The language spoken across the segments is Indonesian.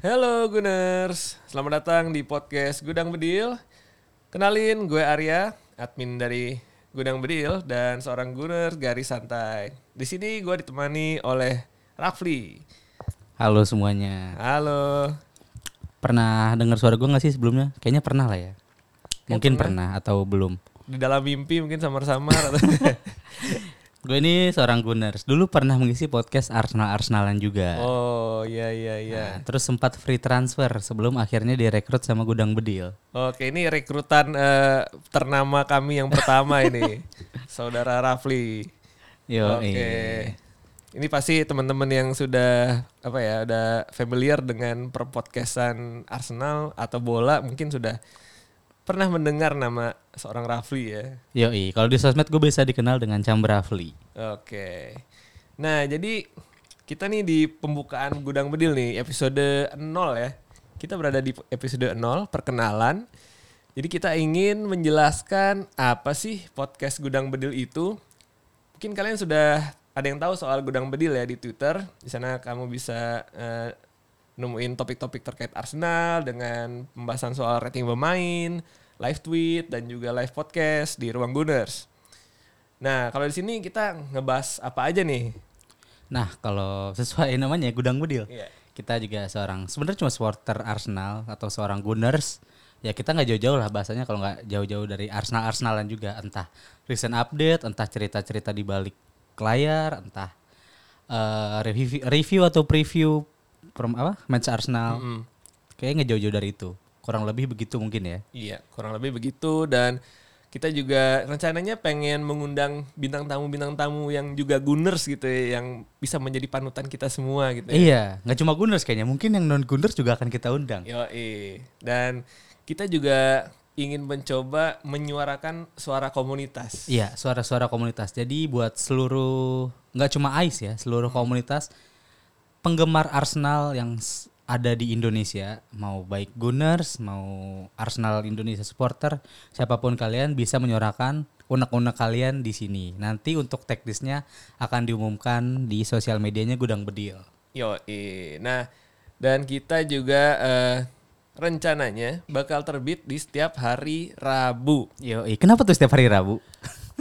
Halo Guners, selamat datang di podcast Gudang Bedil. Kenalin, gue Arya, admin dari Gudang Bedil dan seorang Guners garis santai. Di sini gue ditemani oleh Rafli. Halo semuanya. Halo. Pernah dengar suara gue gak sih sebelumnya? Kayaknya pernah lah ya. Mungkin pernah. atau belum. Di dalam mimpi mungkin samar-samar Gue ini seorang Gunners. Dulu pernah mengisi podcast Arsenal-Arsenalan juga. Oh, iya iya iya. Nah, terus sempat free transfer sebelum akhirnya direkrut sama Gudang Bedil. Oke, ini rekrutan eh, ternama kami yang pertama ini. Saudara Rafli. Yo, Oke. Ini pasti teman-teman yang sudah apa ya, udah familiar dengan perpodcastan Arsenal atau bola mungkin sudah pernah mendengar nama seorang Rafli ya. Yoi, kalau di sosmed gue bisa dikenal dengan Cambrafli. Oke. Nah, jadi kita nih di pembukaan Gudang Bedil nih episode 0 ya. Kita berada di episode 0 perkenalan. Jadi kita ingin menjelaskan apa sih podcast Gudang Bedil itu. Mungkin kalian sudah ada yang tahu soal Gudang Bedil ya di Twitter. Di sana kamu bisa eh, nemuin topik-topik terkait Arsenal dengan pembahasan soal rating pemain, live tweet dan juga live podcast di Ruang Gunners. Nah, kalau di sini kita ngebahas apa aja nih? Nah, kalau sesuai namanya Gudang Bedil. Iya. Kita juga seorang sebenarnya cuma supporter Arsenal atau seorang Gunners. Ya kita nggak jauh-jauh lah bahasanya kalau nggak jauh-jauh dari Arsenal Arsenalan juga entah recent update, entah cerita-cerita di balik layar, entah eh, review, review atau preview prom, apa match Arsenal. Mm-mm. Kayaknya nggak jauh-jauh dari itu. Kurang lebih begitu mungkin ya. Iya, kurang lebih begitu dan kita juga rencananya pengen mengundang bintang tamu-bintang tamu yang juga Gunners gitu ya, yang bisa menjadi panutan kita semua gitu ya. Iya, nggak cuma Gunners kayaknya, mungkin yang non Gunners juga akan kita undang. Yoi. Dan kita juga ingin mencoba menyuarakan suara komunitas. Iya, suara-suara komunitas. Jadi buat seluruh nggak cuma AIS ya, seluruh komunitas penggemar Arsenal yang ada di Indonesia, mau baik Gunners, mau Arsenal Indonesia supporter, siapa pun kalian bisa menyuarakan unek-unek kalian di sini. Nanti untuk teknisnya akan diumumkan di sosial medianya Gudang Bedil. Yoi. Nah, dan kita juga eh, rencananya bakal terbit di setiap hari Rabu. Yo, kenapa tuh setiap hari Rabu?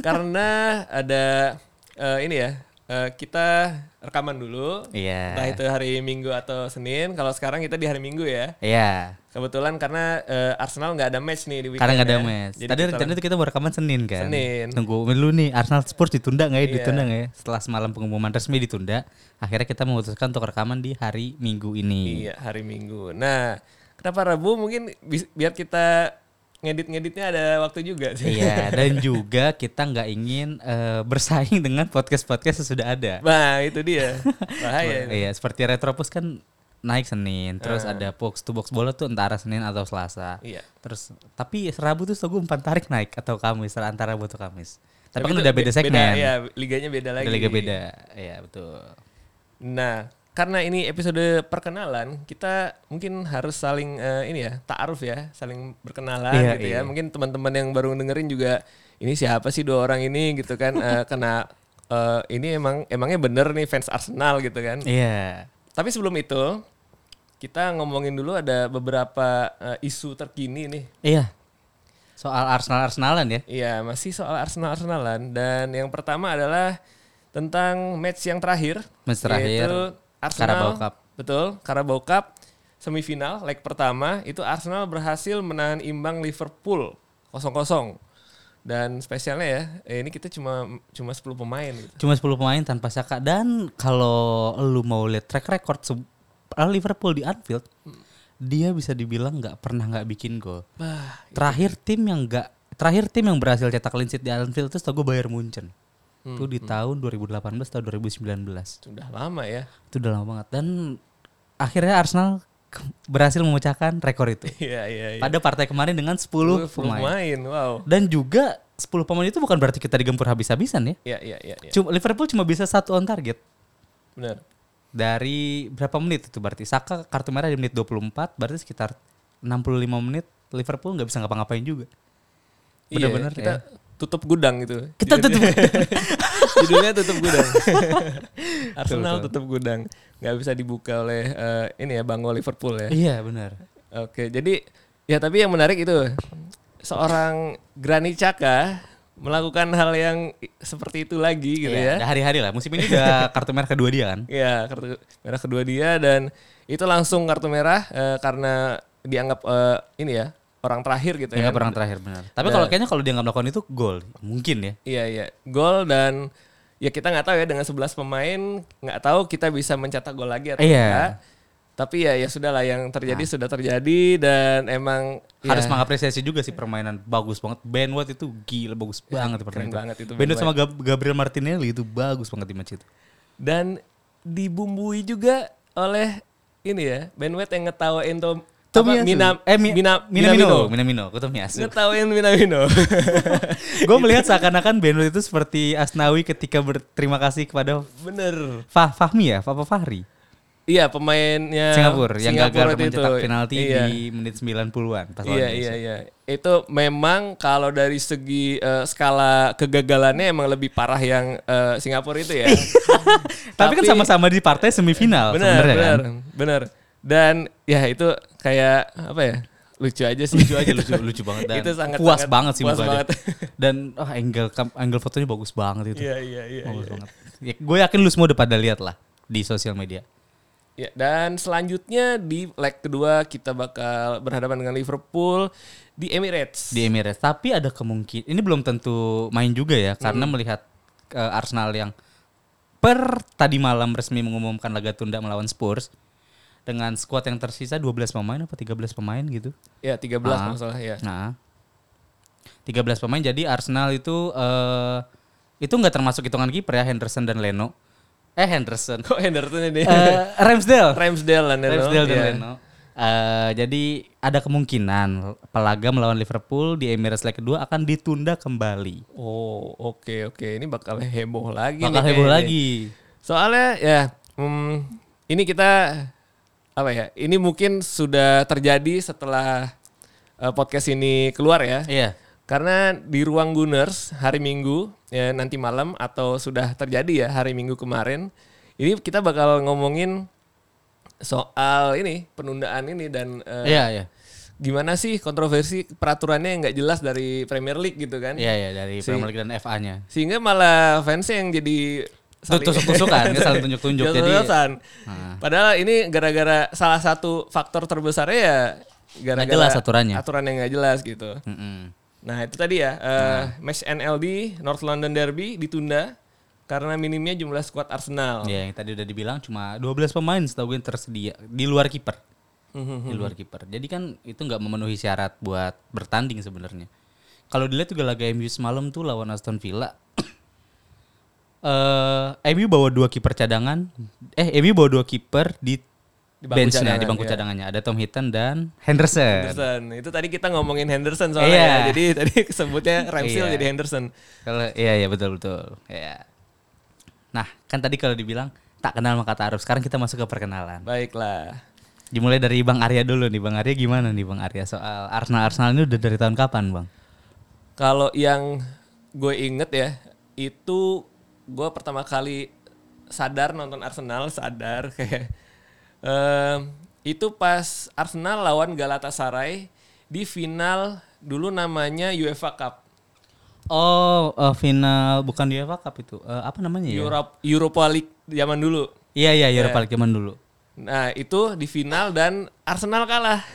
Karena ada eh, ini ya, eh, kita rekaman dulu. Iya. Entah itu hari Minggu atau Senin. Kalau sekarang kita di hari Minggu ya. Iya. Kebetulan karena eh, Arsenal nggak ada match nih di weekend. Karena nggak ada ya. match. Jadi Tadi rencananya tuh kita mau rekaman Senin kan. Senin. Tunggu dulu nih Arsenal Spurs ditunda nggak ya? Iya. Ditunda nggak ya? Setelah semalam pengumuman resmi ditunda, akhirnya kita memutuskan untuk rekaman di hari Minggu ini. Iya, hari Minggu. Nah, kenapa Rabu? Mungkin bis- biar kita ngedit-ngeditnya ada waktu juga. Iya, dan juga kita nggak ingin eh, bersaing dengan podcast-podcast yang sudah ada. Nah, itu dia. Bahaya. Iya, seperti Retropus kan naik Senin, terus ada box to box bola tuh antara Senin atau Selasa. Iya. Terus tapi Rabu tuh gue umpan tarik naik atau Kamis antara Rabu atau Kamis. Tapi, kan itu udah beda be- segmen. Iya, liganya beda lagi. Udah liga beda. Iya, betul. Nah, karena ini episode perkenalan, kita mungkin harus saling eh, ini ya, ta'aruf ya, saling berkenalan Iya, gitu ya. iya. Mungkin teman-teman yang baru dengerin juga ini siapa sih dua orang ini gitu kan Eh, kena eh, ini emang emangnya bener nih fans Arsenal gitu kan. Iya. Tapi sebelum itu kita ngomongin dulu ada beberapa eh, isu terkini nih. Iya. Soal Arsenal-Arsenalan ya. Iya, masih soal Arsenal-Arsenalan dan yang pertama adalah tentang match yang terakhir. Match terakhir, yaitu Arsenal, Carabao Cup. Betul, Carabao Cup semifinal leg pertama itu Arsenal berhasil menahan imbang Liverpool 0-0. Dan spesialnya ya, eh, ini kita cuma cuma 10 pemain gitu. Cuma 10 pemain tanpa Saka dan kalau lu mau lihat track record se- Liverpool di Anfield, dia bisa dibilang nggak pernah nggak bikin gol. Bah, Terakhir tim yang nggak terakhir tim yang berhasil cetak clean sheet di Anfield itu setahu gue Bayern Munchen. Itu di tahun 2018 atau 2019. sudah lama ya. Itu udah lama banget dan akhirnya Arsenal berhasil memecahkan rekor itu. Iya, iya, iya. Pada partai kemarin dengan 10 10 pemain. pemain. Wow. Dan juga 10 pemain itu bukan berarti kita digempur habis-habisan ya. Iya, iya, iya, iya. Cuma Liverpool cuma bisa satu on target. Benar. Dari berapa menit itu berarti? Saka kartu merah di menit 24, berarti sekitar 65 menit Liverpool nggak bisa ngapa-ngapain juga. Iya, Bener-bener kita ya. Tutup gudang gitu. Kita tutup. Judulnya tutup gudang. Arsenal tutup gudang. nggak bisa dibuka oleh eh, ini ya Bangko Liverpool ya. iya benar. Oke, jadi ya tapi yang menarik itu seorang Granit Xhaka melakukan hal yang seperti itu lagi gitu Iya, ya. hari-hari lah. Musim ini udah kartu merah kedua dia kan. Ya, kartu merah kedua dia dan itu langsung kartu merah eh, karena dianggap eh, ini ya orang terakhir gitu Ya ya. perang terakhir benar. Tapi kalau kayaknya kalau dia nggak melakukan itu gol, mungkin ya. Iya iya, gol dan ya kita nggak tahu ya dengan 11 pemain nggak tahu kita bisa mencetak gol lagi atau Iya. enggak. Tapi ya ya sudahlah yang terjadi sudah terjadi dan emang Harus ya, mengapresiasi juga sih permainan bagus banget. Ben White itu gila bagus banget di keren permainan. banget itu Ben Ben White sama Gab- Gabriel Martinelli itu bagus banget di match itu. dan dibumbui juga oleh ini ya Ben White yang ngetawain Tom Tomiyasu. Mina, eh Mi- Mina, Minamino, Minamino, aku Tomiyasu. ngetawain Minamino. Gue melihat seakan-akan Ben White itu seperti Asnawi ketika berterima kasih kepada Bener. Fah Fahmi ya, Papa Fahri. Iya pemainnya Singapura yang gagal itu. mencetak penalti iya. di menit 90-an pas Iya iya iya. Itu memang kalau dari segi eh, skala kegagalannya emang lebih parah yang eh, Singapura itu ya. Tapi, kan sama-sama di partai semifinal benar sebenarnya benar kan. benar. Dan ya itu kayak apa ya? Lucu aja sih. Lucu aja lucu lucu banget dan Itu sangat- puas sangat banget sih puas banget. Dan oh, angle angle fotonya bagus banget itu. Iya iya iya. bagus iya. banget. Ya, gue yakin lu semua udah pada lihat lah di sosial media. Ya, dan selanjutnya di leg kedua kita bakal berhadapan dengan Liverpool di Emirates. di Emirates. Tapi ada kemungkinan ini belum tentu main juga ya karena Hmm. melihat eh, Arsenal yang per tadi malam resmi mengumumkan laga tunda melawan Spurs dengan skuad yang tersisa 12 pemain apa 13 pemain gitu. Ya 13 Ah. kalau nggak salah ya. Nah, 13 pemain jadi Arsenal itu eh itu nggak termasuk hitungan kiper ya Henderson dan Leno. Eh Henderson. Kok Henderson ini? Eh, Ramsdale. Ramsdale dan Leno. Ramsdale dan Iya. Leno. Eh, jadi ada kemungkinan pelaga melawan Liverpool di Emirates leg kedua akan ditunda kembali. Oh, oke oke. Ini bakal heboh lagi Bakal nih heboh lagi. Soalnya ya hmm, ini kita apa ya? Ini mungkin sudah terjadi setelah eh, podcast ini keluar ya. Iya. Karena di ruang Gunners hari Minggu ya nanti malam atau sudah terjadi ya hari Minggu kemarin. Ini kita bakal ngomongin soal ini penundaan ini dan eh, Iya, iya. gimana sih kontroversi peraturannya yang nggak jelas dari Premier League gitu kan? Iya, iya dari Premier League dan FA-nya. Sehingga malah fansnya yang jadi saling- Tusuk-tusukan, saling tunjuk-tunjuk. Jadi. Nah. Padahal ini gara-gara salah satu faktor terbesarnya ya gara-gara jelas aturannya. Aturan yang nggak jelas gitu. Mm-mm. Nah itu tadi ya eh, match NLD North London Derby ditunda karena minimnya jumlah skuad Arsenal. Ya, yang tadi udah dibilang cuma 12 pemain setahu gue yang tersedia di luar kiper. Mhm. Di luar kiper. Jadi kan itu nggak memenuhi syarat buat bertanding sebenarnya. Kalau dilihat juga laga MU semalam tuh lawan Aston Villa. Eh, MU bawa dua kiper cadangan. Eh, MU bawa dua kiper di, Di bangku benchnya, cadangan, di bangku iya. cadangannya. Ada Tom Hinton dan Henderson. Henderson. Itu tadi kita ngomongin Henderson soalnya Iya. ya. Jadi tadi sebutnya Ramsdale Iya. jadi Henderson. Kalau iya iya betul betul. Ya. Nah, kan tadi kalau dibilang tak kenal maka tak harus. Sekarang kita masuk ke perkenalan. Baiklah. Dimulai dari Bang Arya dulu nih. Bang Arya gimana nih Bang Arya soal Arsenal Arsenal ini udah dari tahun kapan, Bang? Kalau yang gue inget ya, itu gue pertama kali sadar nonton Arsenal, sadar kayak em, itu pas Arsenal lawan Galatasaray di final dulu namanya UEFA Cup, Oh, eh, final bukan UEFA Cup itu. Eh, apa namanya ya? Europe Europa League zaman dulu. Iya iya Europa League zaman dulu. Nah itu di final dan Arsenal kalah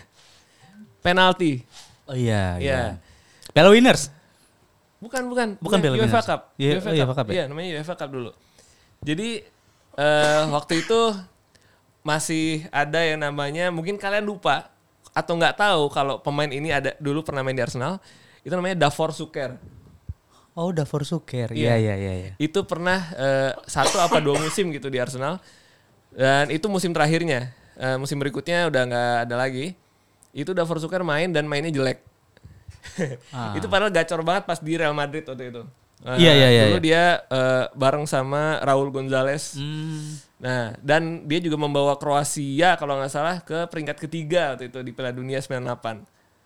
penalti. Oh iya Iya. iya. Piala Winners. Bukan, bukan. Bukan Piala UEFA. Cup. Iya, UEFA oh, Cup. UEFA Cup ya? Iya, namanya UEFA Cup dulu. Jadi eh waktu itu masih ada yang namanya mungkin kalian lupa atau nggak tahu kalau pemain ini ada dulu pernah main di Arsenal. Itu namanya Davor Suker. Oh, Davor Suker. Iya. Iya iya iya iya. Itu pernah eh, satu apa dua musim gitu di Arsenal. Dan itu musim terakhirnya. Eh, musim berikutnya udah nggak ada lagi. Itu Davor Suker main dan mainnya jelek. Ah. itu padahal gacor banget pas di Real Madrid waktu itu. Nah, Iya, iya, iya, Dulu iya. dia eh, bareng sama Raul Gonzalez. Hmm. Nah, dan dia juga membawa Kroasia kalau nggak salah ke peringkat ketiga waktu itu di Piala Dunia 98.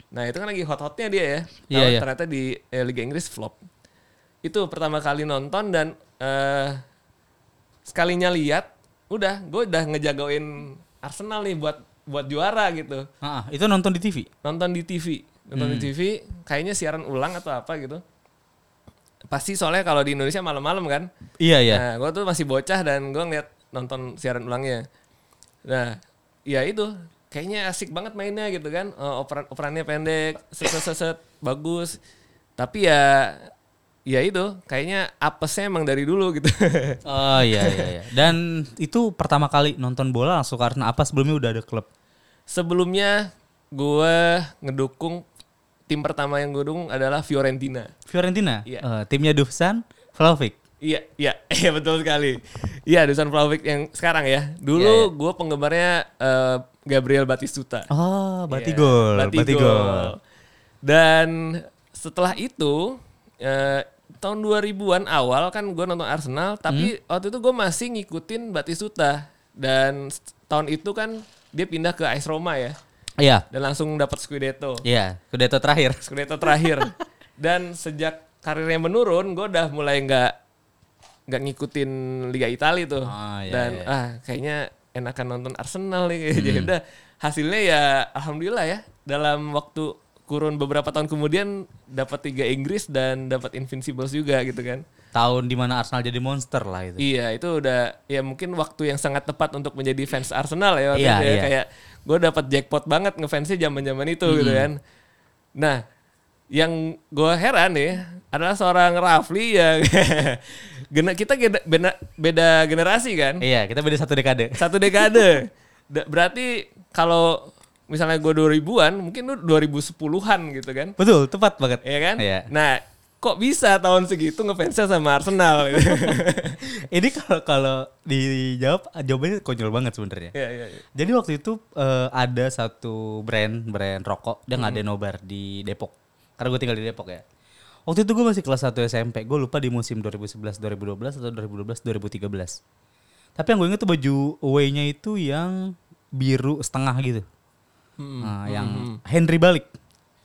Nah, itu kan lagi hot-hotnya dia ya. Iya, iya. Ternyata di eh, Liga Inggris flop. itu pertama kali nonton dan eh sekalinya lihat udah gue udah ngejagain Arsenal nih buat buat juara gitu. Ah, ah, itu nonton di TV. Nonton di TV, nonton Hmm. di TV kayaknya siaran ulang atau apa gitu. Pasti soalnya kalau di Indonesia malam-malam kan. Iya iya. Nah, gue tuh masih bocah dan gue ngeliat nonton siaran ulangnya. Nah, ya itu kayaknya asik banget mainnya gitu kan. Eh, operan operannya pendek, set set set, set, bagus. Tapi ya ya itu kayaknya apesnya emang dari dulu gitu. Oh iya iya iya. Dan itu pertama kali nonton bola langsung karena apa sebelumnya udah ada klub. Sebelumnya gue ngedukung tim pertama yang gue dukung adalah Fiorentina. Fiorentina. Iya. Eh, timnya Dusan, Vlahovic. Iya, iya, iya betul sekali. Iya, Dusan Vlahovic yang sekarang ya. Dulu Iya, iya. gue penggemarnya eh, Gabriel Batistuta. Oh, berarti Iya, gol, berarti berarti gol. gol. Dan setelah itu eh, tahun 2000-an awal kan gue nonton Arsenal, tapi Hmm. waktu itu gue masih ngikutin Batistuta dan tahun itu kan dia pindah ke AS Roma ya Iya. dan langsung dapat Scudetto. Iya, Scudetto terakhir. Scudetto terakhir. dan sejak karirnya menurun, gue udah mulai nggak nggak ngikutin Liga Italia tuh. Oh, iya, dan iya. ah kayaknya enakan nonton Arsenal nih. Hmm. Jadi udah hasilnya ya alhamdulillah ya dalam waktu kurun beberapa tahun kemudian dapat tiga Inggris dan dapat Invincibles juga gitu kan. Tahun di mana Arsenal jadi monster lah itu. Iya itu udah ya mungkin waktu yang sangat tepat untuk menjadi fans Arsenal ya Iya, ya. iya. kayak gue dapat jackpot banget ngefansnya zaman zaman itu gitu kan. Nah yang gue heran nih adalah seorang Rafli yang gena- kita gena- beda, beda generasi kan Iya, kita beda satu dekade. satu dekade berarti kalau misalnya gue 2000-an mungkin lu 2010-an gitu kan Betul, tepat banget. ya kan Iya. nah kok bisa tahun segitu ngefansnya sama Arsenal gitu. Ini kalau kalau dijawab jawabannya konyol banget sebenarnya. Iya, iya, iya. Jadi waktu itu eh, ada satu brand brand rokok dia nggak ada nobar di Depok. Karena gue tinggal di Depok ya. Waktu itu gue masih kelas 1 SMP. Gue lupa di musim 2011 2012 atau 2012 2013. Tapi yang gue inget tuh baju away-nya itu yang biru setengah gitu. Hmm, Nah, yang Henry balik.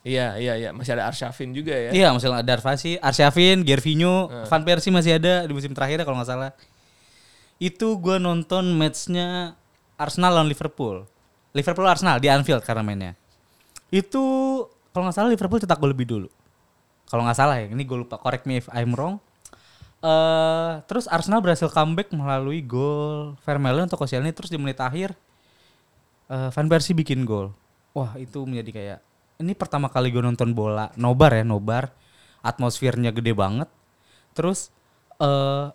Iya, iya, iya. Masih ada Arsyafin juga ya. Iya, masih ada Arvasi, Arsyafin, Gervinho, Van Persie masih ada di musim terakhir kalau nggak salah. Itu gue nonton matchnya Arsenal lawan Liverpool. Liverpool Arsenal di Anfield karena mainnya. Itu kalau nggak salah Liverpool cetak gol lebih dulu. Kalau nggak salah ya, ini gue lupa. Correct me if I'm wrong. eh terus Arsenal berhasil comeback melalui gol Vermaelen atau Koscielny terus di menit akhir eh Van Persie bikin gol. Wah itu menjadi kayak ini pertama kali gue nonton bola nobar ya nobar atmosfernya gede banget. Terus eh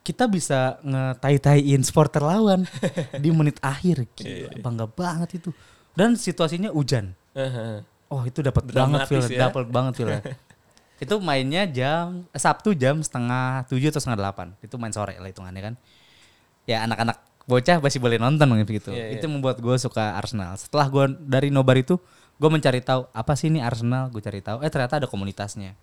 kita bisa ngetai-taiin supporter lawan di menit akhir. Gila, bangga banget itu. Dan situasinya hujan. Oh itu dapat banget feel, ya. dapat banget feel. itu mainnya jam eh, Sabtu jam setengah tujuh atau setengah delapan. Itu main sore lah hitungannya kan. Ya anak-anak bocah masih boleh nonton gitu. Iya, iya. Itu membuat gue suka Arsenal. Setelah gue dari nobar itu, gue mencari tahu apa sih ini Arsenal. Gue cari tahu. Eh ternyata ada komunitasnya.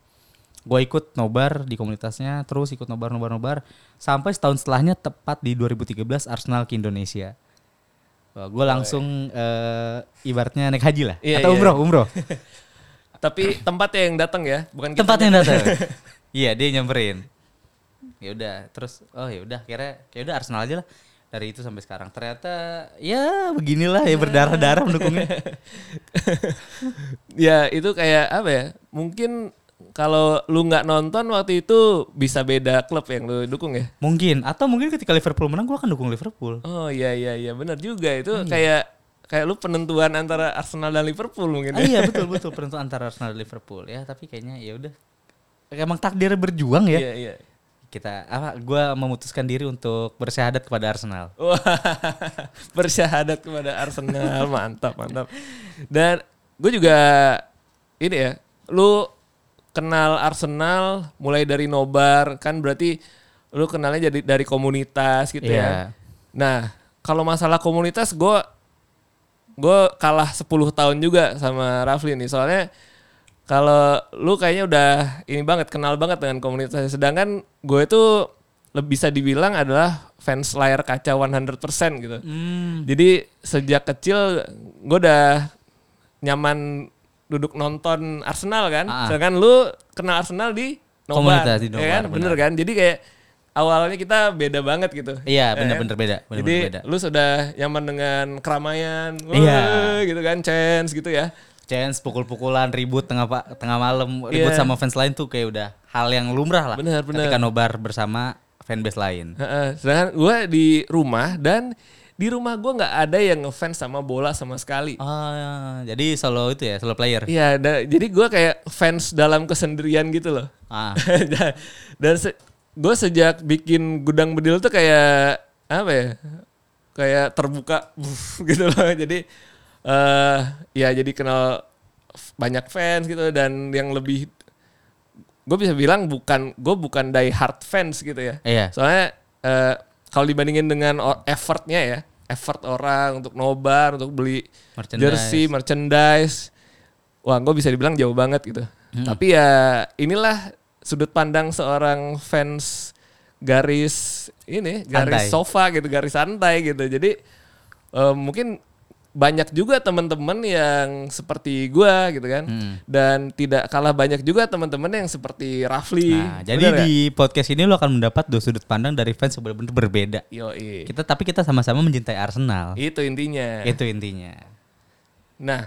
Gue ikut nobar di komunitasnya, terus ikut nobar nobar nobar sampai setahun setelahnya tepat di 2013 Arsenal ke Indonesia. gue langsung eh, ibaratnya naik haji lah Iya, iya. atau umroh umroh. Tapi tempatnya yang datang ya, bukan kita. Tempatnya yang datang. iya, dia nyamperin. Ya udah, terus oh ya udah, kira ya udah Arsenal aja lah. Dari itu sampai sekarang ternyata ya beginilah ya berdarah-darah mendukungnya. ya itu kayak apa ya? Mungkin kalau lu nggak nonton waktu itu bisa beda klub yang lu dukung ya. mungkin atau mungkin ketika Liverpool menang gue akan dukung Liverpool. Oh iya iya iya benar juga itu kayak kayak lu penentuan antara Arsenal dan Liverpool mungkin Ah, ya. iya betul betul penentuan antara Arsenal dan Liverpool ya, tapi kayaknya ya udah. Emang takdir berjuang ya. Iya iya. Kita apa gua memutuskan diri untuk bersyahadat kepada Arsenal. Wah, bersyahadat kepada Arsenal, mantap, mantap. Dan gue juga ini ya, lu kenal Arsenal mulai dari nobar kan berarti lu kenalnya jadi dari komunitas gitu Iya. ya. Nah, kalau masalah komunitas gue gue kalah 10 tahun juga sama Rafli nih soalnya kalau lu kayaknya udah ini banget kenal banget dengan komunitas sedangkan gue itu lebih bisa dibilang adalah fans layar kaca 100% gitu. Hmm. Jadi sejak kecil gue udah nyaman duduk nonton Arsenal kan. Ah. Sedangkan lu kenal Arsenal di nobar. Komunitas di ya nobar, kan? benar. Bener kan? Jadi kayak awalnya kita beda banget gitu. Iya, Ya benar-benar kan? beda, benar-benar Jadi beda. lu sudah nyaman dengan keramaian, Iya. gitu kan, chance gitu ya. Chance pukul-pukulan ribut tengah pa- tengah malam ribut Iya. sama fans lain tuh kayak udah hal yang lumrah lah. Benar, benar. Ketika nobar bersama fanbase lain. Heeh, Sedangkan gue di rumah dan di rumah gue nggak ada yang ngefans sama bola sama sekali. Ah, jadi solo itu ya, solo player. Iya, da- jadi gue kayak fans dalam kesendirian gitu loh. Ah, dan dan se- gue sejak bikin gudang bedil tuh kayak apa ya? Kayak terbuka gitu loh. Jadi eh ya jadi kenal banyak fans gitu dan yang lebih gue bisa bilang bukan gue bukan die hard fans gitu ya. iya. Soalnya eh, kalau dibandingin dengan effortnya ya, effort orang untuk nobar, untuk beli Merchandise. jersey, merchandise, wah gue bisa dibilang jauh banget gitu. Hmm. Tapi ya inilah sudut pandang seorang fans garis ini, garis Santai. sofa gitu, garis santai gitu. Jadi eh, mungkin banyak juga teman-teman yang seperti gua gitu kan. Hmm. Dan tidak kalah banyak juga teman-teman yang seperti Rafli. Nah, jadi ya? di podcast ini lo akan mendapat dua sudut pandang dari fans yang benar-benar berbeda. Yoi. Kita tapi kita sama-sama mencintai Arsenal. Itu intinya. Itu intinya. Nah,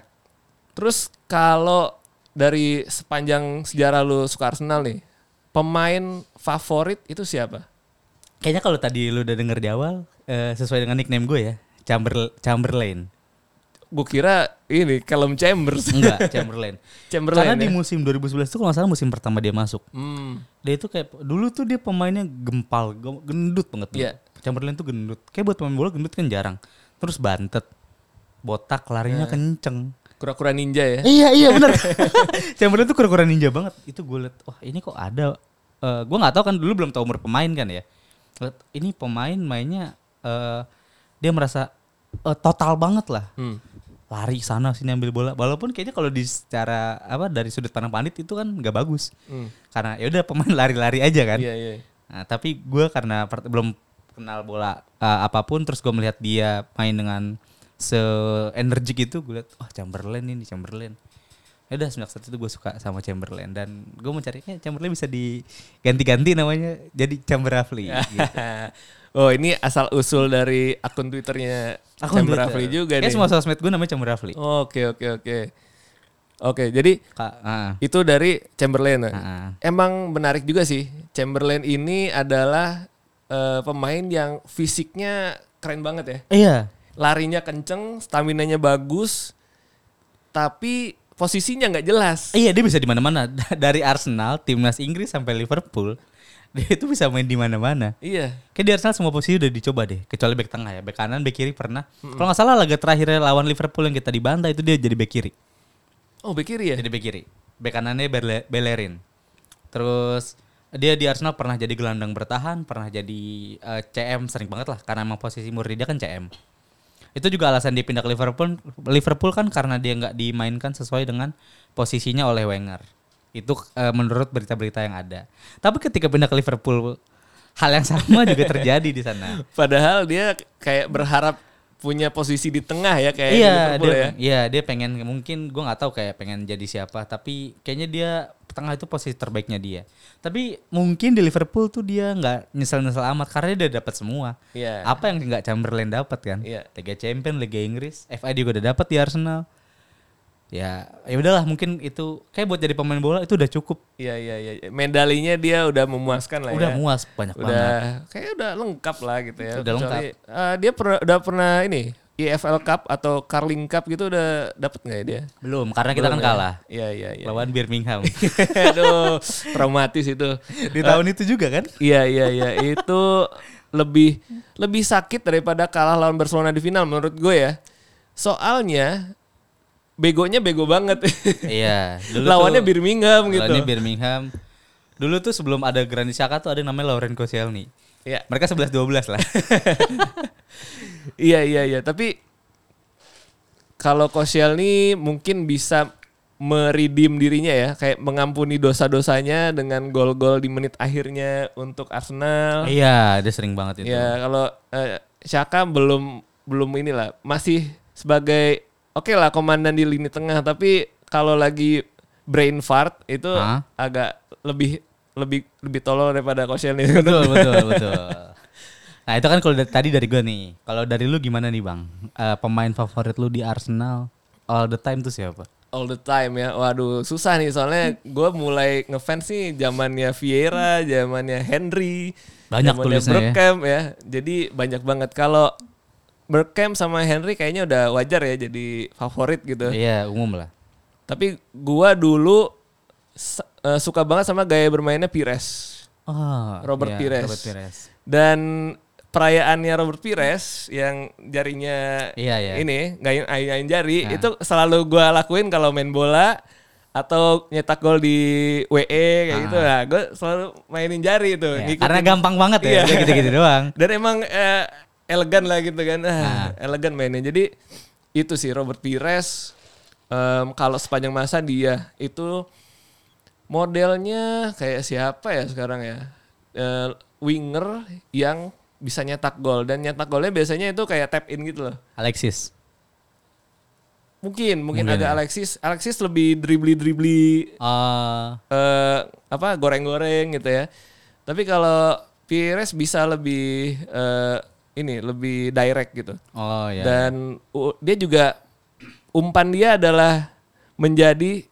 terus kalau dari sepanjang sejarah lu suka Arsenal nih, pemain favorit itu siapa? Kayaknya kalau tadi lu udah denger di awal eh, sesuai dengan nickname gue ya, Chamber Chamberlain. Gue kira ini Callum Chambers. Enggak, Chamberlain. Chamberlain Karena di ya? musim 2011 itu kalau nggak salah musim pertama dia masuk. Hmm, Dia itu kayak dulu tuh dia pemainnya gempal, gem- gendut banget. Iya. Chamberlain tuh gendut. Kayak buat pemain bola gendut kan jarang. Terus bantet, botak, larinya Iya. kenceng. kura-kura ninja ya. Iya iya benar. Chamberlain tuh kura-kura ninja banget. Itu gue liat, wah ini kok ada. Eh gue nggak tahu kan dulu belum tahu umur pemain kan ya. Liat, ini pemain mainnya eh dia merasa eh, total banget lah. Hmm. Lari sana sini ambil bola. Walaupun kayaknya kalau di secara apa dari sudut pandang pandit itu kan nggak bagus. Hmm. Karena ya udah pemain lari-lari aja kan. Iya, iya. Nah, tapi gue karena per- belum kenal bola uh, apa pun, terus gue melihat dia main dengan se-energik itu, gue lihat, wah Chamberlain ini Chamberlain. Ya udah semenjak saat itu gue suka sama Chamberlain dan gue mencari kayak Chamberlain bisa diganti-ganti namanya jadi Chamberafli. gitu. oh, ini asal usul dari akun Twitternya Akun Chamber Twitter. Rafli juga Kayak nih. semua sosmed gue namanya Chamberafli. Oke, oke, oke. Oke, jadi Kak, ah, itu dari Chamberlain. ya? ah. Emang menarik juga sih. Chamberlain ini adalah eh, pemain yang fisiknya keren banget ya. Iya. Larinya kenceng, stamina-nya bagus, tapi posisinya nggak jelas. Iya dia bisa di mana-mana dari Arsenal, timnas Inggris sampai Liverpool. Dia itu bisa main di mana-mana. Iya. Kayak di Arsenal semua posisi udah dicoba deh, kecuali back tengah ya, back kanan, back kiri pernah. Kalau nggak salah laga terakhirnya lawan Liverpool yang kita dibantai itu dia jadi back kiri, Oh, bek kiri ya? jadi back kiri. Back kanannya Berle- Bellerin. Terus dia di Arsenal pernah jadi gelandang bertahan, pernah jadi eh, CM sering banget lah, karena emang posisi murni dia kan CM. Itu juga alasan dia pindah ke Liverpool. Liverpool kan karena dia nggak dimainkan sesuai dengan posisinya oleh Wenger. Itu eh, menurut berita-berita yang ada. Tapi ketika pindah ke Liverpool, hal yang sama juga terjadi di sana. Padahal dia kayak berharap punya posisi di tengah ya kayak di iya Liverpool dia, ya. iya dia pengen mungkin gue nggak tahu kayak pengen jadi siapa tapi kayaknya dia tengah itu posisi terbaiknya dia tapi mungkin di Liverpool tuh dia nggak nyesel-nyesel amat karena dia udah dapat semua Iya. apa yang nggak Chamberlain dapat kan Iya. Liga Champion Liga Inggris FA juga udah dapat di Arsenal ya ya udahlah mungkin itu kayak buat jadi pemain bola itu udah cukup Iya iya iya. Medalinya dia udah memuaskan lah udah ya. muas banyak banget udah kayak udah lengkap lah gitu ya. Udah lengkap. Kecuali, eh, dia pernah udah pernah ini EFL Cup atau Carling Cup gitu udah dapet nggak ya dia? belum karena kita Belum kan ya? kalah Iya iya iya. lawan Birmingham Aduh, traumatis itu. di tahun itu juga kan Iya iya iya itu lebih lebih sakit daripada kalah lawan Barcelona di final menurut gue ya. Soalnya begonya bego banget. iya dulu Lawannya tuh- Birmingham gitu. Lawannya Birmingham. Dulu tuh sebelum ada Granit Xhaka tuh ada namanya Lauren Koscielny. Iya. Mereka 11-12 lah. Iya iya iya, tapi kalau Koscielny mungkin bisa meridim dirinya ya, kayak mengampuni dosa-dosanya dengan gol-gol di menit akhirnya untuk Arsenal. iya, dia sering banget itu. Ya kalau eh, Xhaka belum belum inilah, masih sebagai oke lah komandan di lini tengah, tapi kalau lagi brain fart itu Hah? agak lebih lebih lebih tolol daripada Koscielny. betul betul betul. Nah itu kan kalau da- tadi dari gue nih. Kalau dari lu gimana nih bang? Eh, pemain favorit lu di Arsenal all the time tuh siapa? All the time ya. Waduh, susah nih soalnya gue mulai ngefans nih zamannya Vieira, zamannya Henry, Banyak zamannya tulisnya ya. Bergkamp ya. Jadi banyak banget kalau Bergkamp sama Henry kayaknya udah wajar ya jadi favorit gitu. Iya umum lah. Tapi gua dulu eh, suka banget sama gaya bermainnya Pires. Oh, Robert iya, Pires. Robert Pires. Dan perayaannya Robert Pires yang jarinya Iya, iya. ini ngain jari Nah. itu selalu gua lakuin kalau main bola atau nyetak gol di WE kayak Ah. gitu nah gue selalu mainin jari itu Ya, ngikutin. karena gampang banget ya, Iya. gitu-gitu doang. dan emang eh, elegan lah gitu kan ah, Ah. elegan mainnya jadi itu sih Robert Pires em, kalau sepanjang masa dia itu modelnya kayak siapa ya sekarang ya Eh, winger yang bisa nyetak gol dan nyetak golnya biasanya itu kayak tap in gitu loh Alexis. mungkin mungkin, Mungkin agak ya. Alexis Alexis lebih dribbly dribbly Eh, eh apa goreng-goreng gitu ya. Tapi kalau Pires bisa lebih eh, ini lebih direct gitu. oh ya. Dan u- dia juga umpan dia adalah menjadi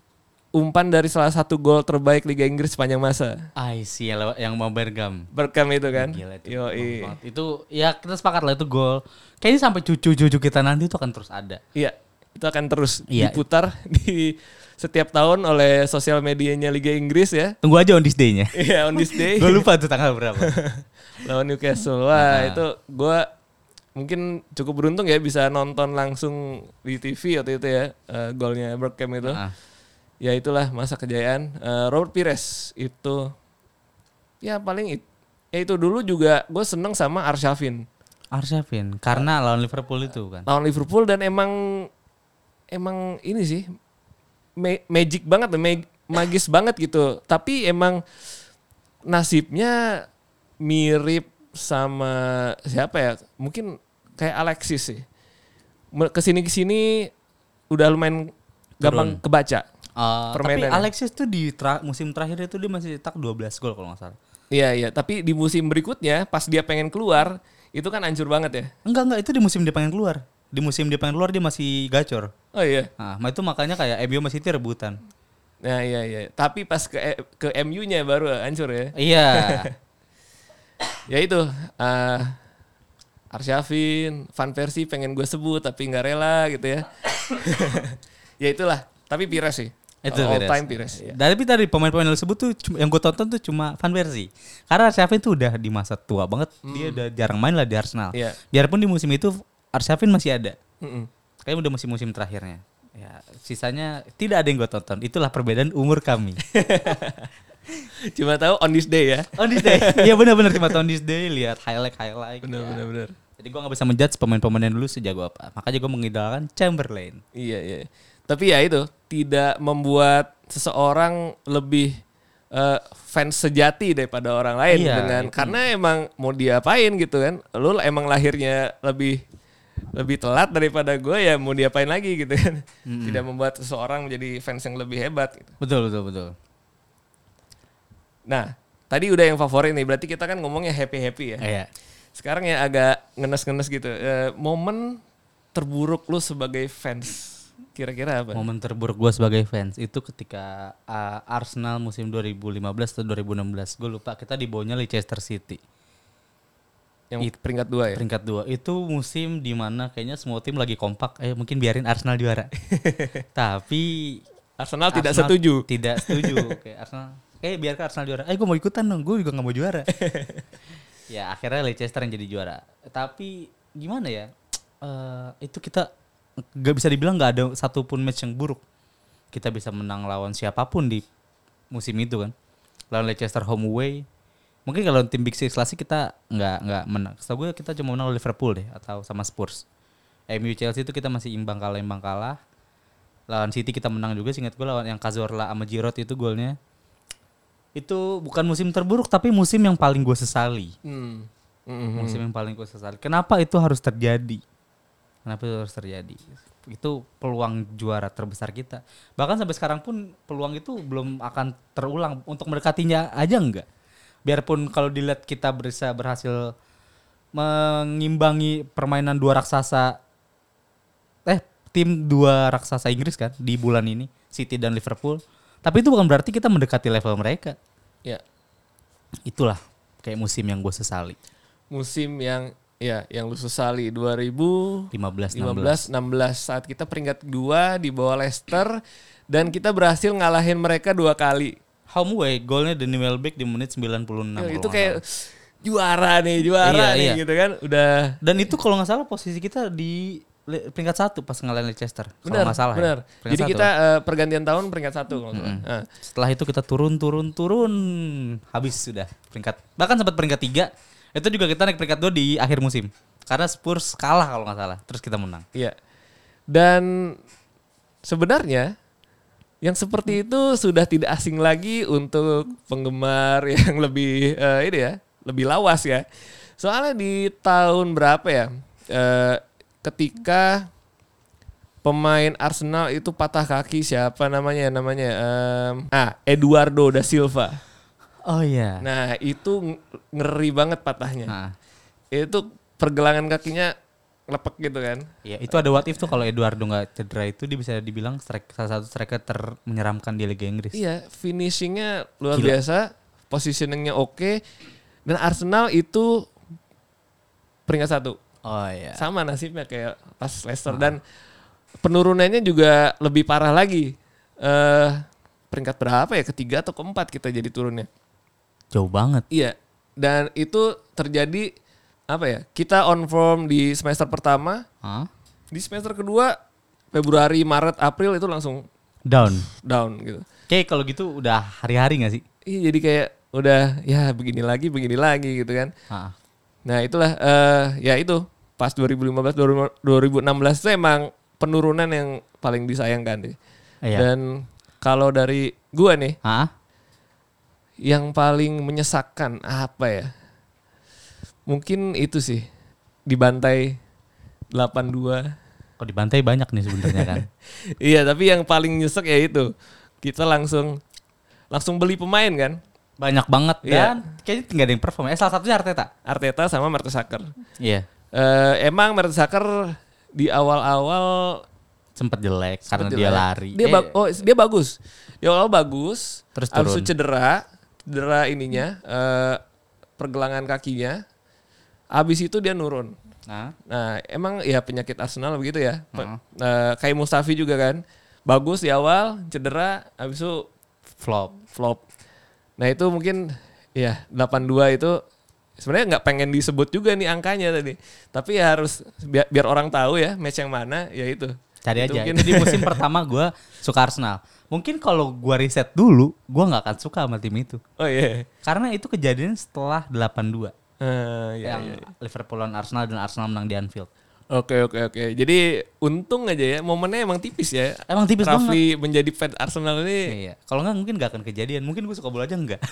umpan dari salah satu gol terbaik Liga Inggris sepanjang masa. I see yang, mau Bergam. Berkam itu kan. Gila itu. Yoi. Itu ya kita sepakat lah itu gol. Kayaknya sampai cucu-cucu kita nanti itu akan terus ada. Iya, itu akan terus Iya. diputar di setiap tahun oleh sosial medianya Liga Inggris ya. Tunggu aja on this day-nya. Iya, on this day. Gue lupa tuh tanggal berapa. lawan Newcastle. Wah, Ah. itu gua mungkin cukup beruntung ya bisa nonton langsung di TV waktu itu ya eh, golnya Bergkamp itu. Ah. Ya itulah masa kejayaan. Eh, Robert Pires itu ya paling it- ya itu dulu juga gue seneng sama Arshavin Arshavin karena lawan Liverpool itu kan. lawan Liverpool dan emang emang ini sih ma- magic banget ma- magis banget gitu. Tapi emang nasibnya mirip sama siapa ya? Mungkin kayak Alexis sih. Ke sini ke sini udah lumayan gampang Turun. kebaca Uh, tapi Permainannya. Alexis tuh di tra- musim terakhir itu dia masih cetak 12 gol kalau nggak salah. iya iya tapi di musim berikutnya pas dia pengen keluar itu kan hancur banget ya Enggak enggak itu di musim dia pengen keluar. Di musim dia pengen keluar dia masih gacor. oh iya Nah, itu makanya kayak MU masih City rebutan. nah iya iya tapi pas ke ke MU-nya baru hancur ya Iya. ya itu eh Arshavin, Van Persie pengen gue sebut tapi nggak rela gitu ya. ya itulah, tapi Pires sih. Itu all Pires. time Pires. Ya. Tapi tadi pemain-pemain yang lu sebut tuh yang gue tonton tuh cuma Van Persie. Karena Arshavin tuh udah di masa tua banget. Dia udah jarang main lah di Arsenal. Iya. Biarpun di musim itu Arshavin masih ada. Mm-mm. Kayaknya udah musim-musim terakhirnya. Ya, sisanya tidak ada yang gue tonton. Itulah perbedaan umur kami. Cuma tahu on this day ya. on this day. Iya benar-benar cuma on this day lihat highlight highlight. Bener ya. bener bener. Jadi gue nggak bisa menjudge pemain-pemain yang dulu sejago apa. Makanya gue mengidolakan Chamberlain. Iya iya. Tapi ya itu tidak membuat seseorang lebih eh, fans sejati daripada orang lain Iya, dengan itu. karena emang mau diapain gitu kan. Lu emang lahirnya lebih lebih telat daripada gue ya mau diapain lagi gitu kan. Tidak membuat seseorang menjadi fans yang lebih hebat gitu. Betul betul betul. Nah, tadi udah yang favorit nih, berarti kita kan ngomongnya happy-happy ya. Iya. Sekarang ya agak ngenes-ngenes gitu. Eh, momen terburuk lu sebagai fans, kira-kira apa? Momen terburuk gue sebagai fans itu ketika uh, Arsenal musim 2015 atau 2016. Gue lupa kita di bawahnya Leicester City. Yang peringkat dua ya? Peringkat dua itu musim di mana kayaknya semua tim lagi kompak. Eh mungkin biarin Arsenal juara. Tapi Arsenal tidak Arsenal setuju. Tidak setuju. Kayak Arsenal. Eh biarkan Arsenal juara. Eh gue mau ikutan dong. Gue juga nggak mau juara. ya akhirnya Leicester yang jadi juara. Tapi gimana ya? Eh itu kita nggak bisa dibilang nggak ada satupun match yang buruk. Kita bisa menang lawan siapa pun di musim itu kan. Lawan Leicester home away. Mungkin kalau tim Big Six klasik kita nggak nggak menang. Setahu gue kita cuma menang Liverpool deh atau sama Spurs. MU Chelsea itu kita masih imbang kalah imbang kalah lawan City kita menang juga singkat gue lawan yang Cazorla sama Giroud itu golnya itu bukan musim terburuk tapi musim yang paling gue sesali Hmm. Mm-mm. musim yang paling gue sesali kenapa itu harus terjadi Kenapa itu harus terjadi? Itu peluang juara terbesar kita. Bahkan sampai sekarang pun peluang itu belum akan terulang. Untuk mendekatinya aja enggak. Biarpun kalau dilihat kita bisa berhasil mengimbangi permainan dua raksasa eh tim dua raksasa Inggris kan di bulan ini City dan Liverpool. Tapi itu bukan berarti kita mendekati level mereka. Ya, Itulah kayak musim yang gue sesali. musim yang ya yang lu sesali 2015 15 16. 16 saat kita peringkat dua di bawah Leicester dan kita berhasil ngalahin mereka dua kali. Home away golnya Danny Welbeck di menit 96. Ya, kalau itu kayak juara nih, juara Iya, nih iya. gitu kan. Udah dan itu kalau nggak salah posisi kita di peringkat satu pas ngalahin Leicester. Kalau benar, salah ya. benar. Jadi satu. kita eh, pergantian tahun peringkat satu kalau salah. Nah, setelah itu kita turun turun turun habis sudah peringkat bahkan sempat peringkat tiga itu juga kita naik peringkat dua di akhir musim karena Spurs kalah kalau nggak salah terus kita menang. Iya. Dan sebenarnya yang seperti itu sudah tidak asing lagi untuk penggemar yang lebih eh, ini ya, lebih lawas ya. Soalnya di tahun berapa ya? eh, ketika pemain Arsenal itu patah kaki siapa namanya namanya em, ah Eduardo da Silva. Oh iya. Nah, itu ng- ngeri banget patahnya. Nah, Itu pergelangan kakinya lepek gitu kan. iya itu ada what if tuh kalau Eduardo nggak cedera itu dia bisa dibilang strike, salah satu striker ter menyeramkan di Liga Inggris. Iya, finishingnya luar Gila. biasa, positioningnya oke, dan Arsenal itu peringkat satu, Oh iya. sama nasibnya kayak pas Leicester dan penurunannya juga lebih parah lagi. eh peringkat berapa ya? Ketiga atau keempat kita jadi turunnya. Jauh banget. Iya, dan itu terjadi apa ya? Kita on form di semester pertama, Hah? di semester kedua Februari, Maret, April itu langsung Down. down gitu. Kayak kalau gitu udah hari-hari nggak sih? Iya jadi kayak udah ya begini lagi begini lagi gitu kan. Ah. Nah itulah eh ya itu pas 2015 2016 itu emang penurunan yang paling disayangkan deh. Iya. Dan kalau dari gua nih Ah? Yang paling menyesakkan apa ya? Mungkin itu sih dibantai 82. Kok dibantai banyak nih sebenarnya kan. iya tapi yang paling nyesek ya itu kita langsung langsung beli pemain kan banyak banget Iya. dan kayaknya nggak ada yang perform. Eh salah satunya Arteta. Arteta sama Mertesacker. Iya. Eh emang Mertesacker di awal-awal Sempet jelek karena Sempet dia jelek. lari. Dia Eh, oh dia bagus. Dia awal bagus. Terus turun. cedera, cedera ininya, eh, pergelangan kakinya. Habis itu dia nurun. Nah, Nah, emang ya penyakit Arsenal begitu ya. Heeh. eh, kayak Mustafi juga kan. Bagus di awal, cedera, habis itu flop. flop. Nah, itu mungkin ya 82 itu sebenarnya nggak pengen disebut juga nih angkanya tadi. Tapi ya harus biar, biar orang tahu ya match yang mana ya itu. Cari Itu aja. mungkin. Itu di musim pertama gue suka Arsenal. Mungkin kalau gue riset dulu, gue nggak akan suka sama tim itu. Oh iya. Karena itu kejadian setelah 82. Ah, iya, yang iya. Liverpool lawan Arsenal dan Arsenal menang di Anfield. Oke oke oke. Jadi untung aja ya momennya emang tipis ya. Emang tipis banget. Rafli menjadi fans Arsenal ini. Iya. Kalau nggak mungkin nggak akan kejadian. Mungkin gue suka bola aja enggak.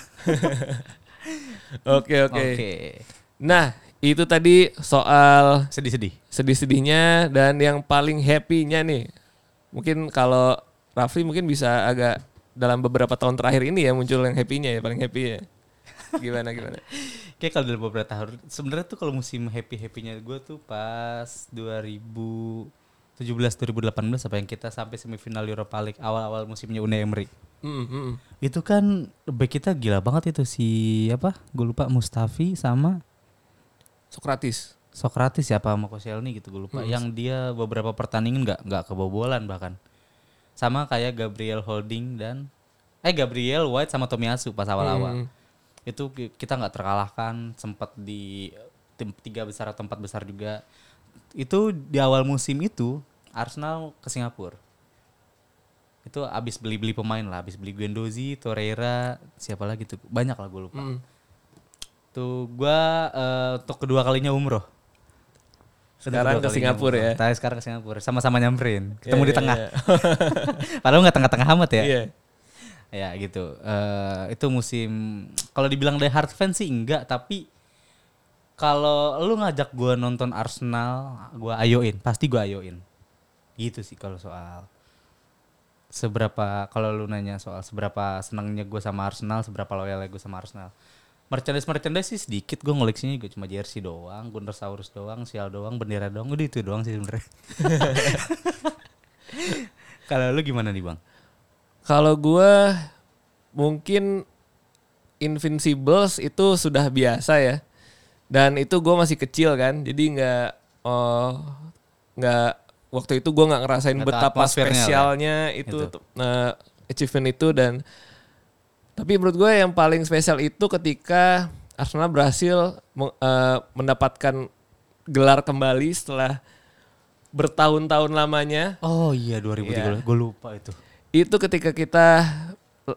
Oke oke. Oke. Nah itu tadi soal Sedih-sedih. sedih-sedihnya dan yang paling happy-nya nih. Mungkin kalau Rafli mungkin bisa agak dalam beberapa tahun terakhir ini ya muncul yang happy-nya ya paling happy ya. Gimana gimana? Kayak kalau dalam beberapa tahun sebenarnya tuh kalau musim happy happynya gue tuh pas 2017 2018 apa yang kita sampai semifinal Europa League awal-awal musimnya Unai Emery. Mm, mm. Itu kan back kita gila banget itu si apa? Gue lupa Mustafi sama Sokratis. Sokratis siapa sama Koscielny gitu gue lupa. Hmm. Yang dia beberapa pertandingan nggak nggak kebobolan bahkan. Sama kayak Gabriel Holding dan eh Gabriel White sama Tomiyasu pas awal-awal. Hmm. Itu ki- kita nggak terkalahkan, sempat di tim tiga besar atau empat besar juga. Itu di awal musim itu Arsenal ke Singapura. Itu abis beli-beli pemain lah, abis beli Guendouzi, Torreira, siapa lagi tuh? Banyak lah gue lupa. Mm. Tuh gua eh, untuk kedua kalinya umroh. Sekarang ke Singapura ya? Tapi sekarang ke Singapura, sama-sama nyamperin. Ketemu Iya, di iya, tengah. iya. Padahal nggak tengah-tengah amat ya. Iya. Ya gitu. Eh itu musim kalau dibilang die hard fans sih enggak, tapi Kalau lu ngajak gua nonton Arsenal, gua ayoin, pasti gua ayoin. Gitu sih kalau soal seberapa kalau lu nanya soal seberapa senangnya gue sama Arsenal, seberapa loyalnya gue sama Arsenal. Merchandise merchandise sih sedikit gue ngoleksinya juga cuma jersey doang, Gunnersaurus doang, sial doang, bendera doang, udah itu doang sih sebenarnya. kalau lu gimana nih bang? Kalau gua mungkin Invincibles itu sudah biasa ya. Dan itu gue masih kecil kan, jadi nggak oh, nggak waktu itu gue nggak ngerasain tahu betapa ya. spesialnya itu Itu. nah, achievement itu dan tapi menurut gue yang paling spesial itu ketika Arsenal berhasil eh, mendapatkan gelar kembali setelah bertahun-tahun lamanya Oh iya 2003, Iya. gue lupa itu. itu ketika kita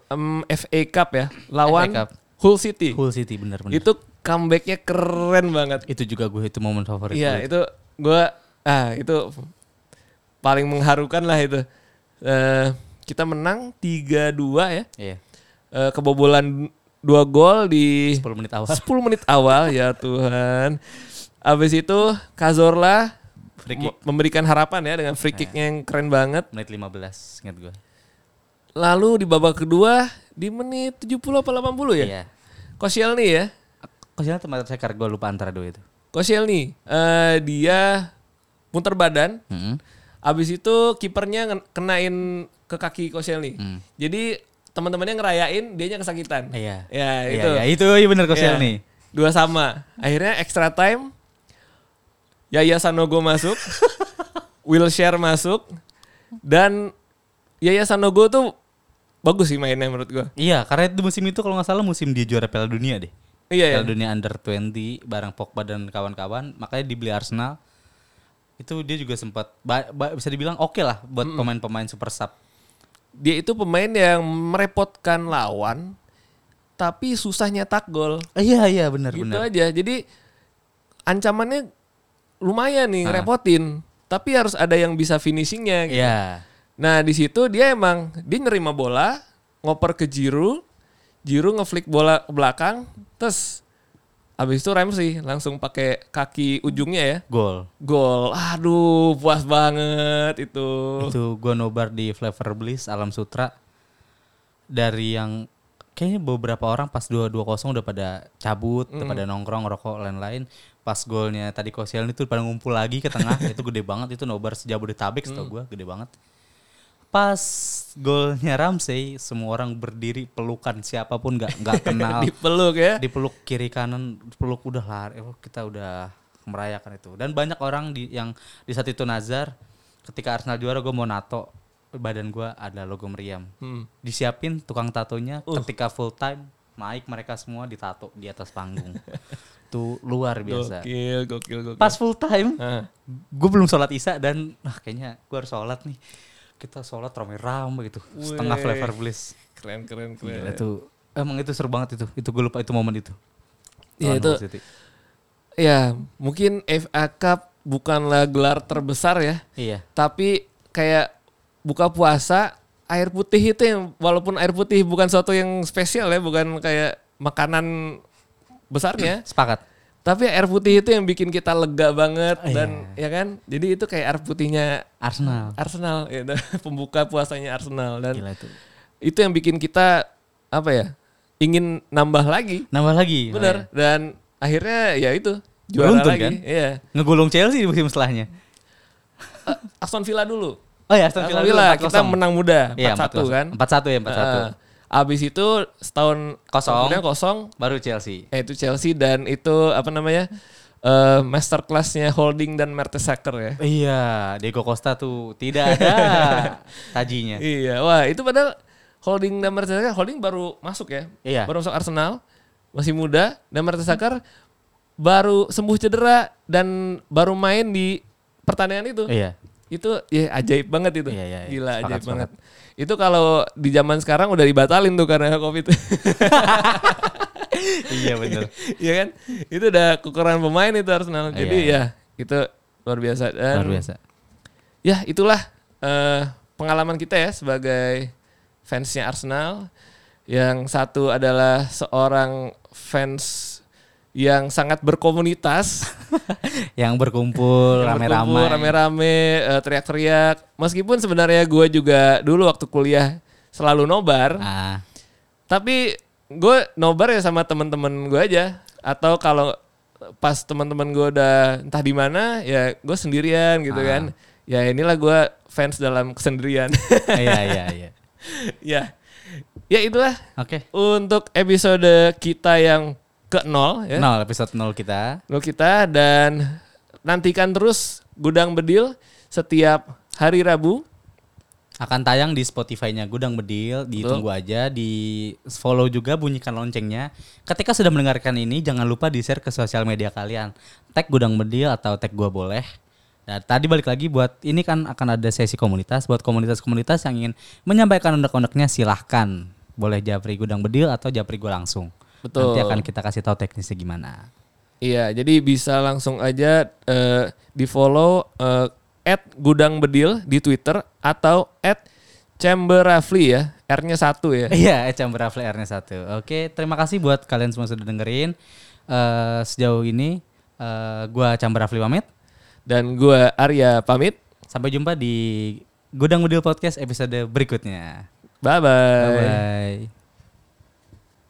em, FA Cup ya lawan FA Cup. Hull City Hull City bener-bener. itu comebacknya keren banget itu juga gue itu momen favorit iya itu gue ah itu paling mengharukan lah itu Eh, kita menang 3-2 ya Iya. Eh, kebobolan dua gol di 10 menit awal. 10 menit awal ya Tuhan Abis itu Cazorla Free kick. me- memberikan harapan ya dengan free kicknya yang keren banget Menit 15 ingat gue. lalu di babak kedua di menit 70 apa 80 ya Iya. Koscielny ya Kosnya tempat saya gue lupa antara dua itu. Koscielny eh, dia muter badan Mm-mm. abis itu kipernya kenain ke kaki Koscielny Hmm. jadi teman-temannya ngerayain dianya kesakitan Iya. ya Iya, itu iya, itu iya bener Kosel Ya, nih. dua sama akhirnya extra time Yaya Sanogo masuk Wilshere masuk dan Yaya Sanogo tuh bagus sih mainnya menurut gua Iya, karena itu musim itu kalau nggak salah musim dia juara Piala Dunia deh. iya ya Piala Dunia Under 20 bareng Pogba dan kawan-kawan, makanya dibeli Arsenal. Itu dia juga sempat bisa dibilang oke lah buat pemain-pemain super sub. Dia itu pemain yang merepotkan lawan tapi susah nyetak gol iya iya benar gitu benar. aja jadi ancamannya lumayan nih Ah. ngerepotin tapi harus ada yang bisa finishingnya gitu. Iya. nah di situ dia emang dia nerima bola ngoper ke Jiru Jiru ngeflick bola ke belakang terus habis itu Ramsey langsung pakai kaki ujungnya ya. Gol. gol. Aduh puas banget itu. Itu gua nobar di Flavor Bliss Alam Sutra. Dari yang kayaknya beberapa orang pas 2-2-0 udah pada cabut, udah pada nongkrong, rokok lain-lain. Pas golnya tadi Kosial itu pada ngumpul lagi ke tengah, itu gede banget. Itu nobar sejabodetabek setahu gua, gede banget. Pas golnya Ramsey, semua orang berdiri pelukan siapa pun nggak nggak kenal. dipeluk ya? Dipeluk kiri kanan peluk udah lah eh, kita udah merayakan itu. Dan banyak orang di yang di saat itu Nazar ketika Arsenal juara gue mau nato badan gue ada logo meriam. Hmm. disiapin tukang tatonya ketika full time naik mereka semua ditato di atas panggung. Tuh luar biasa. Gokil gokil gokil. Pas full time gue belum sholat isya dan ah, kayaknya gue harus sholat nih kita sholat rame-rame gitu. Setengah Weh. flavor bliss. keren keren keren. Gila, itu emang itu seru banget itu. Itu gue lupa itu momen itu. Iya, Lawan itu-. Ya, mungkin FA Cup bukanlah gelar terbesar ya, iya. Tapi kayak buka puasa air putih itu yang walaupun air putih bukan suatu yang spesial ya, bukan kayak makanan besarnya, sepakat tapi air putih itu yang bikin kita lega banget Oh, dan ya kan, jadi itu kayak air putihnya Arsenal Arsenal, gitu. pembuka puasanya Arsenal dan gila itu itu yang bikin kita apa ya, ingin nambah lagi, nambah lagi bener dan akhirnya ya itu juara Beruntun, lagi, kan? iya. ngegulung Chelsea di musim setelahnya Aston Villa dulu. oh ya Aston Aston Villa, Villa, dulu, kita 4-0. menang muda 4-1 iya, kan. 4-1 ya 4-1 Heeh. Abis itu setahun Kosong. kemudian kosong, baru Chelsea eh, itu Chelsea dan itu apa namanya eh master classnya Holding dan Mertesacker ya. iya Diego Costa tuh tidak ada tajinya Iya, wah itu padahal Holding dan Mertesacker, Holding baru masuk ya, iya baru masuk Arsenal, masih muda dan Mertesacker baru sembuh cedera dan baru main di pertandingan itu. iya Itu ya ajaib banget itu. Iya, iya, iya. Gila Sepakat, ajaib sepakat. banget. Itu kalau di zaman sekarang udah dibatalin tuh karena Covid. iya bener Iya kan? Itu udah kekurangan pemain itu Arsenal. Jadi Iya, ya itu luar biasa dan luar biasa ya itulah eh, pengalaman kita ya sebagai fansnya Arsenal. Yang satu adalah seorang fans yang sangat berkomunitas, Yang berkumpul rame-rame. rame-rame, eh, teriak-teriak. Meskipun sebenarnya gue juga dulu waktu kuliah selalu nobar, Ah, tapi gue nobar ya sama teman-teman gue aja. Atau kalau pas teman-teman gue udah entah di mana, ya gue sendirian gitu Ah. kan. Ya inilah gue fans dalam kesendirian. iya iya iya. ya, ya itulah Oke. untuk episode kita yang ke nol ya. Nol episode nol kita. Nol kita dan nantikan terus Gudang Bedil setiap hari Rabu. akan tayang di Spotify-nya Gudang Bedil, ditunggu aja, di follow juga bunyikan loncengnya. Ketika sudah mendengarkan ini jangan lupa di-share ke sosial media kalian. Tag Gudang Bedil atau tag gua boleh. Dan tadi balik lagi buat ini kan akan ada sesi komunitas buat komunitas-komunitas yang ingin menyampaikan unek-uneknya silahkan. Boleh japri Gudang Bedil atau japri gua langsung. Betul. Nanti akan kita kasih tahu teknisnya gimana. Iya, jadi bisa langsung aja eh, di follow eh, at Gudang Bedil di Twitter atau at Chamber Rafli ya, R-nya satu ya. Iya, Ecam Berafle R-nya satu. Oke, terima kasih buat kalian semua sudah dengerin. Eh sejauh ini eh gua Chamber Rafli pamit. Dan gua Arya pamit. Sampai jumpa di Gudang Bedil Podcast episode berikutnya. Bye-bye. Bye bye.